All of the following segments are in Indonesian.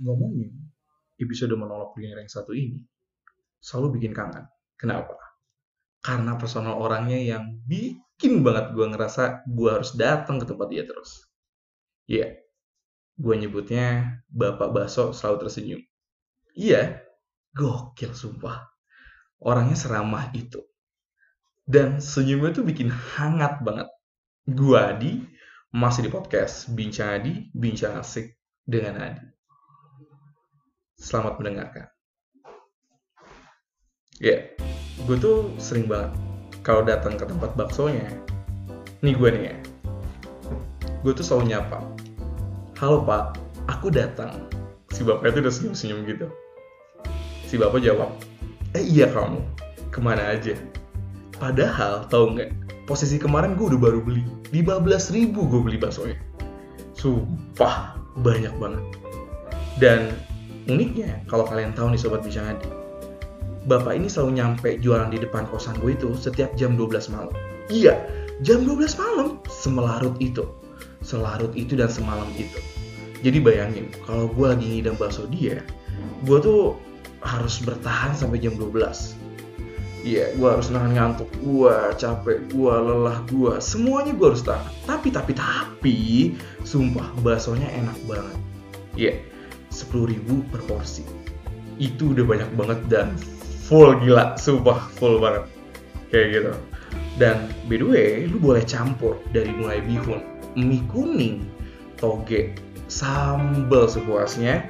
ngomongin episode menolak kuliner yang satu ini selalu bikin kangen. Kenapa? Karena personal orangnya yang bikin banget gue ngerasa gue harus datang ke tempat dia terus. Iya, yeah, gue nyebutnya Bapak Baso selalu tersenyum. Iya, yeah, gokil sumpah. Orangnya seramah itu. Dan senyumnya tuh bikin hangat banget. Gue Adi, masih di podcast Bincang Adi, Bincang Asik dengan Adi. Selamat mendengarkan. Ya, yeah, gue tuh sering banget kalau datang ke tempat baksonya. Nih gue nih ya. Gue tuh selalu nyapa. Halo pak, aku datang. Si bapak itu udah senyum-senyum gitu. Si bapak jawab, eh iya kamu, ke mana aja? Padahal, tau nggak, posisi kemarin gue udah baru beli. 15 ribu gue beli baksonya. Sumpah, banyak banget. Dan uniknya kalau kalian tahu nih sobat bicara bapak ini selalu nyampe jualan di depan kosan gue itu setiap jam 12 malam. Iya jam 12 malam semelarut itu. Selarut itu dan semalam itu. Jadi bayangin kalau gue lagi ngidam bakso dia gue tuh harus bertahan sampai jam 12 Iya, yeah, gue harus nahan ngantuk, gue capek, gue lelah, gue semuanya gue harus tahan. Tapi tapi tapi, sumpah baksonya enak banget. Iya, yeah, 10.000 per porsi itu udah banyak banget dan full gila sumpah full banget kayak gitu dan by the way lu boleh campur dari mulai bihun mie kuning toge sambal sepuasnya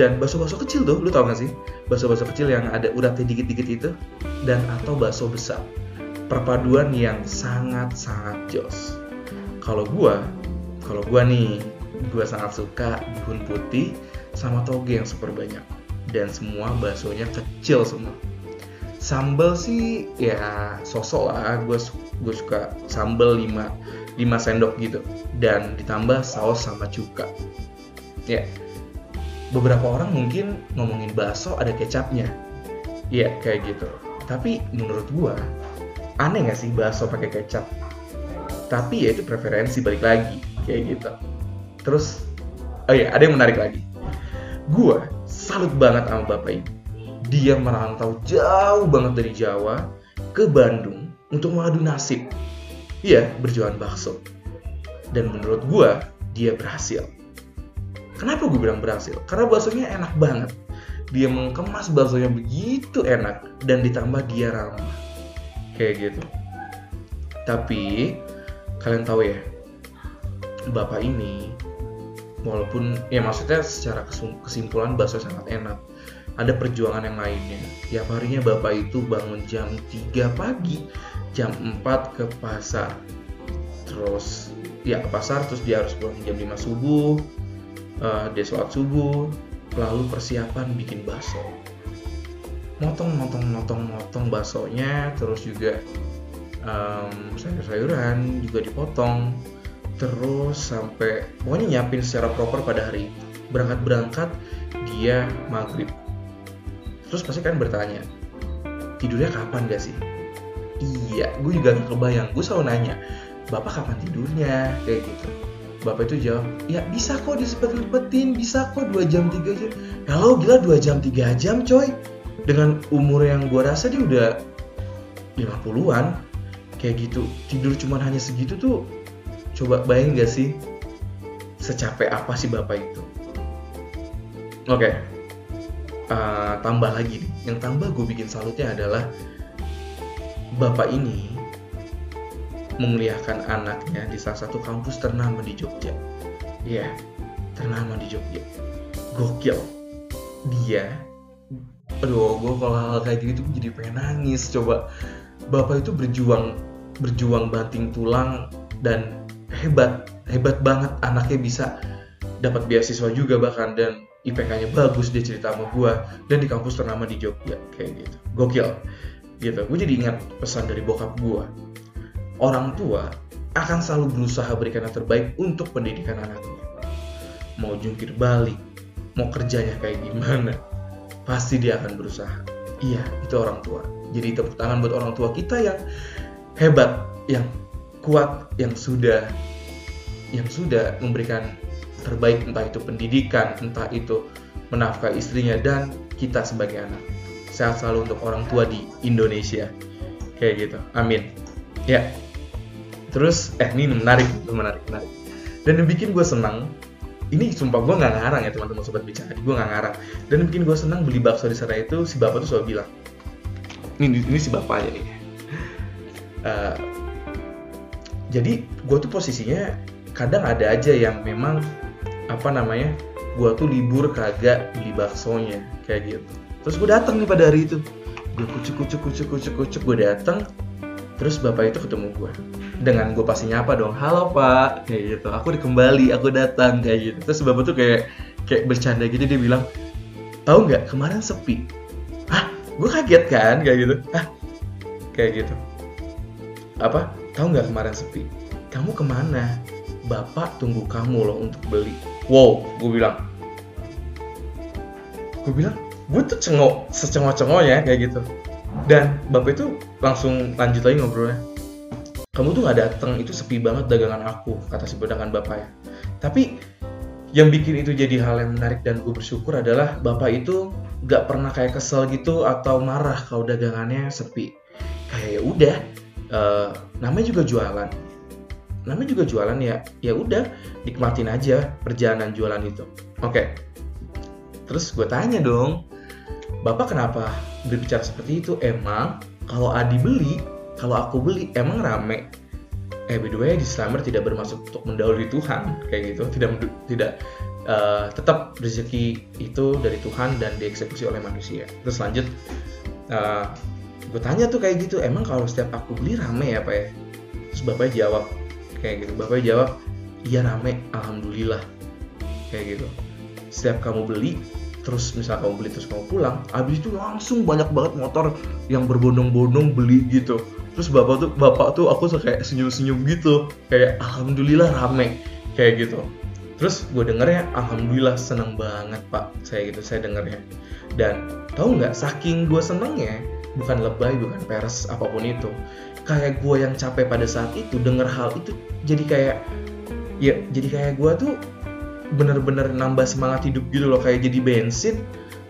dan bakso-bakso kecil tuh, lu tau gak sih? Bakso-bakso kecil yang ada uratnya dikit-dikit itu dan atau bakso besar. Perpaduan yang sangat-sangat jos. Kalau gua, kalau gua nih, gua sangat suka bihun putih sama toge yang super banyak dan semua baksonya kecil semua. Sambal sih ya sosok lah, gue gue suka sambal 5 5 sendok gitu dan ditambah saus sama cuka. Ya, beberapa orang mungkin ngomongin bakso ada kecapnya. Iya, kayak gitu. Tapi menurut gua, aneh gak sih bakso pakai kecap? Tapi ya itu preferensi balik lagi, kayak gitu. Terus, oh iya, ada yang menarik lagi. Gua salut banget sama bapak ini. Dia merantau jauh banget dari Jawa ke Bandung untuk mengadu nasib. Iya, berjualan bakso. Dan menurut gua, dia berhasil Kenapa gue bilang berhasil? Karena baksonya enak banget. Dia mengemas baksonya begitu enak dan ditambah dia ramah. Kayak gitu. Tapi kalian tahu ya, bapak ini walaupun ya maksudnya secara kesimpulan bakso sangat enak. Ada perjuangan yang lainnya. Tiap harinya bapak itu bangun jam 3 pagi jam 4 ke pasar. Terus ya ke pasar terus dia harus pulang jam 5 subuh uh, dia sholat subuh lalu persiapan bikin bakso. Motong motong motong motong baksonya terus juga um, sayur-sayuran juga dipotong terus sampai pokoknya nyiapin secara proper pada hari berangkat berangkat dia maghrib. Terus pasti kan bertanya tidurnya kapan gak sih? Iya gue juga gak kebayang. Gue selalu nanya bapak kapan tidurnya? Kayak gitu. Bapak itu jawab ya bisa kok disepet-sepetin bisa kok 2 jam 3 jam. Kalau gila 2 jam 3 jam coy. Dengan umur yang gua rasa dia udah 50-an kayak gitu. Tidur cuma hanya segitu tuh coba bayangin gak sih secapek apa sih bapak itu oke okay. uh, eh, tambah lagi nih yang tambah gue bikin salutnya adalah bapak ini memuliakan anaknya di salah satu kampus ternama di Jogja. Iya, yeah, ternama di Jogja. Gokil. Dia, aduh, gue kalau hal, -hal kayak gitu jadi pengen nangis. Coba, bapak itu berjuang, berjuang banting tulang dan hebat, hebat banget anaknya bisa dapat beasiswa juga bahkan dan IPK-nya bagus dia cerita sama gue dan di kampus ternama di Jogja kayak gitu gokil gitu gue jadi ingat pesan dari bokap gue orang tua akan selalu berusaha berikan yang terbaik untuk pendidikan anaknya. Mau jungkir balik, mau kerjanya kayak gimana, pasti dia akan berusaha. Iya, itu orang tua. Jadi tepuk tangan buat orang tua kita yang hebat, yang kuat, yang sudah yang sudah memberikan terbaik entah itu pendidikan, entah itu menafkahi istrinya dan kita sebagai anak. Sehat selalu untuk orang tua di Indonesia. Kayak gitu. Amin. Ya. Terus eh ini menarik menarik menarik. Dan yang bikin gue senang ini sumpah gue nggak ngarang ya teman-teman sobat bicara gue nggak ngarang. Dan yang bikin gue senang beli bakso di sana itu si bapak tuh selalu bilang ini ini si bapaknya nih. Uh, jadi gue tuh posisinya kadang ada aja yang memang apa namanya gue tuh libur kagak beli baksonya kayak gitu. Terus gue datang nih pada hari itu. Gue kucuk kucuk kucuk kucuk kucuk gue datang terus bapak itu ketemu gue dengan gue pasti nyapa dong halo pak kayak gitu. Aku dikembali aku datang kayak gitu. Terus bapak tuh kayak kayak bercanda gitu dia bilang tahu nggak kemarin sepi. Ah gue kaget kan? kayak gitu. Ah kayak gitu. Apa? Tahu nggak kemarin sepi? Kamu ke mana bapak tunggu kamu loh untuk beli. Wow gue bilang. Gue bilang gue tuh cengok secengok-cengoknya kayak gitu. Dan bapak itu langsung lanjut lagi ngobrolnya. Kamu tuh nggak datang itu sepi banget dagangan aku kata si pedagang bapak ya. Tapi yang bikin itu jadi hal yang menarik dan gue bersyukur adalah bapak itu nggak pernah kayak kesel gitu atau marah kalau dagangannya sepi. Kayak ya udah uh, namanya juga jualan namanya juga jualan ya. Ya udah nikmatin aja perjalanan jualan itu. Oke. Terus gue tanya dong bapak kenapa berbicara seperti itu? Emang kalau Adi beli kalau aku beli emang rame? Eh by the way disclaimer tidak bermaksud untuk mendahului Tuhan kayak gitu. Tidak tidak uh, tetap rezeki itu dari Tuhan dan dieksekusi oleh manusia. Terus lanjut uh, gue tanya tuh kayak gitu emang kalau setiap aku beli rame ya pak ya? Terus bapaknya jawab kayak gitu. Bapaknya jawab iya rame alhamdulillah. Kayak gitu. Setiap kamu beli terus misal kamu beli terus kamu pulang habis itu langsung banyak banget motor yang berbondong-bondong beli gitu. Terus bapak tuh bapak tuh aku kayak senyum-senyum gitu. Kayak alhamdulillah rame. Kayak gitu. Terus gue dengernya alhamdulillah seneng banget pak. Saya gitu saya dengernya. Dan tahu nggak saking gue senengnya bukan lebay bukan peres apa pun itu kayak gue yang capek pada saat itu denger hal itu jadi kayak ya jadi kayak gue tuh bener-bener nambah semangat hidup gitu loh kayak jadi bensin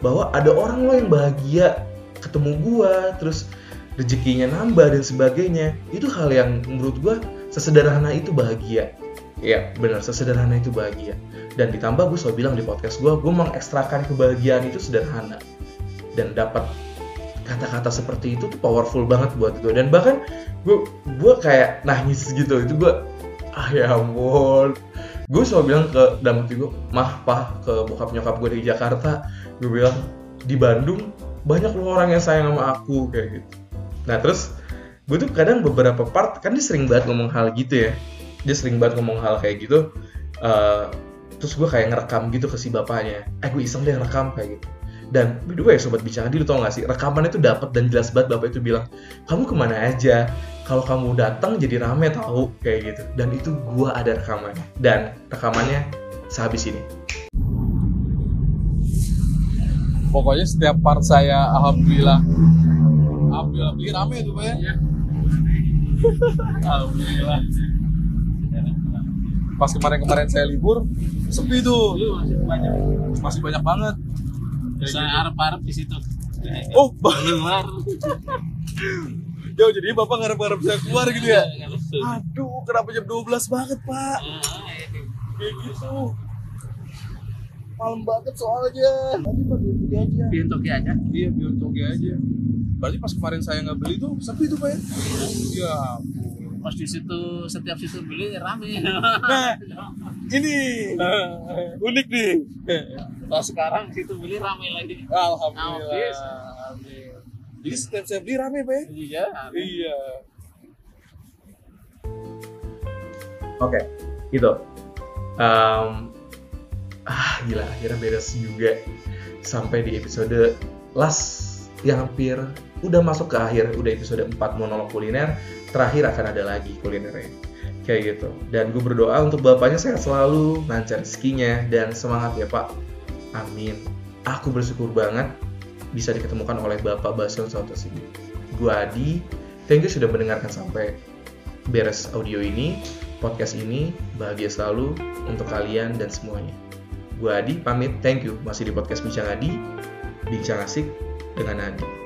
bahwa ada orang loh yang bahagia ketemu gua terus rezekinya nambah dan sebagainya. Itu hal yang menurut gua sesederhana itu bahagia. Ya benar sesederhana itu bahagia. Dan ditambah gue selalu bilang di podcast gue gue mengekstrakan kebahagiaan itu sederhana dan dapat kata-kata seperti itu tuh powerful banget buat gue dan bahkan gue gue kayak nangis gitu. Itu gue ah ya ampun. Gue selalu bilang ke dalam hati gue mah pah ke bokap nyokap gue di Jakarta. Gue bilang di Bandung banyak loh orang yang sayang sama aku kayak gitu. Nah terus gue tuh kadang beberapa part kan dia sering banget ngomong hal gitu ya. Dia sering banget ngomong hal kayak gitu. Uh, terus gue kayak ngerekam gitu ke si bapaknya. Eh gue iseng deh ngerekam kayak gitu dan by the way sobat bicara lu tau gak sih? Rekamannya itu dapat dan jelas banget bapak itu bilang kamu ke mana aja? Kalau kamu datang jadi rame tahu kayak gitu. Dan itu gua ada rekamannya. Dan rekamannya sehabis ini. Pokoknya setiap part saya alhamdulillah alhamdulillah. Beli rame tuh pak ya? Alhamdulillah. Pas kemarin-kemarin saya libur sepi tuh. Masih banyak. Masih banyak banget saya arep-arep di situ oh keluar Yo, jadi bapak ngarep-ngarep saya keluar gitu ya? Iya, Aduh, kenapa jam 12 banget, Pak? Ah, Kayak gitu. Malam banget soalnya. Tadi Pak Biotogi aja. Pintu aja Iya, Biotogi aja. Berarti pas kemarin saya nggak beli tuh, sepi tuh, Pak ya? Iya. Pas di situ setiap situ beli rame Nah, ini unik nih. pas sekarang situ beli rame lagi Alhamdulillah. Amin. Jadi setiap saya beli rame, Pak ya? iya Iya. oke gitu um, ah gila akhirnya beres juga sampai di episode last yang hampir udah masuk ke akhir udah episode 4 monolog kuliner terakhir akan ada lagi kulinernya kayak gitu dan gue berdoa untuk bapaknya sehat selalu lancar rezekinya dan semangat ya pak amin aku bersyukur banget bisa diketemukan oleh bapak Bason Santos ini gue Adi thank you sudah mendengarkan sampai beres audio ini podcast ini bahagia selalu untuk kalian dan semuanya Gue Adi, pamit. Thank you. Masih di podcast Bincang Adi. Bincang asik dengan Adi.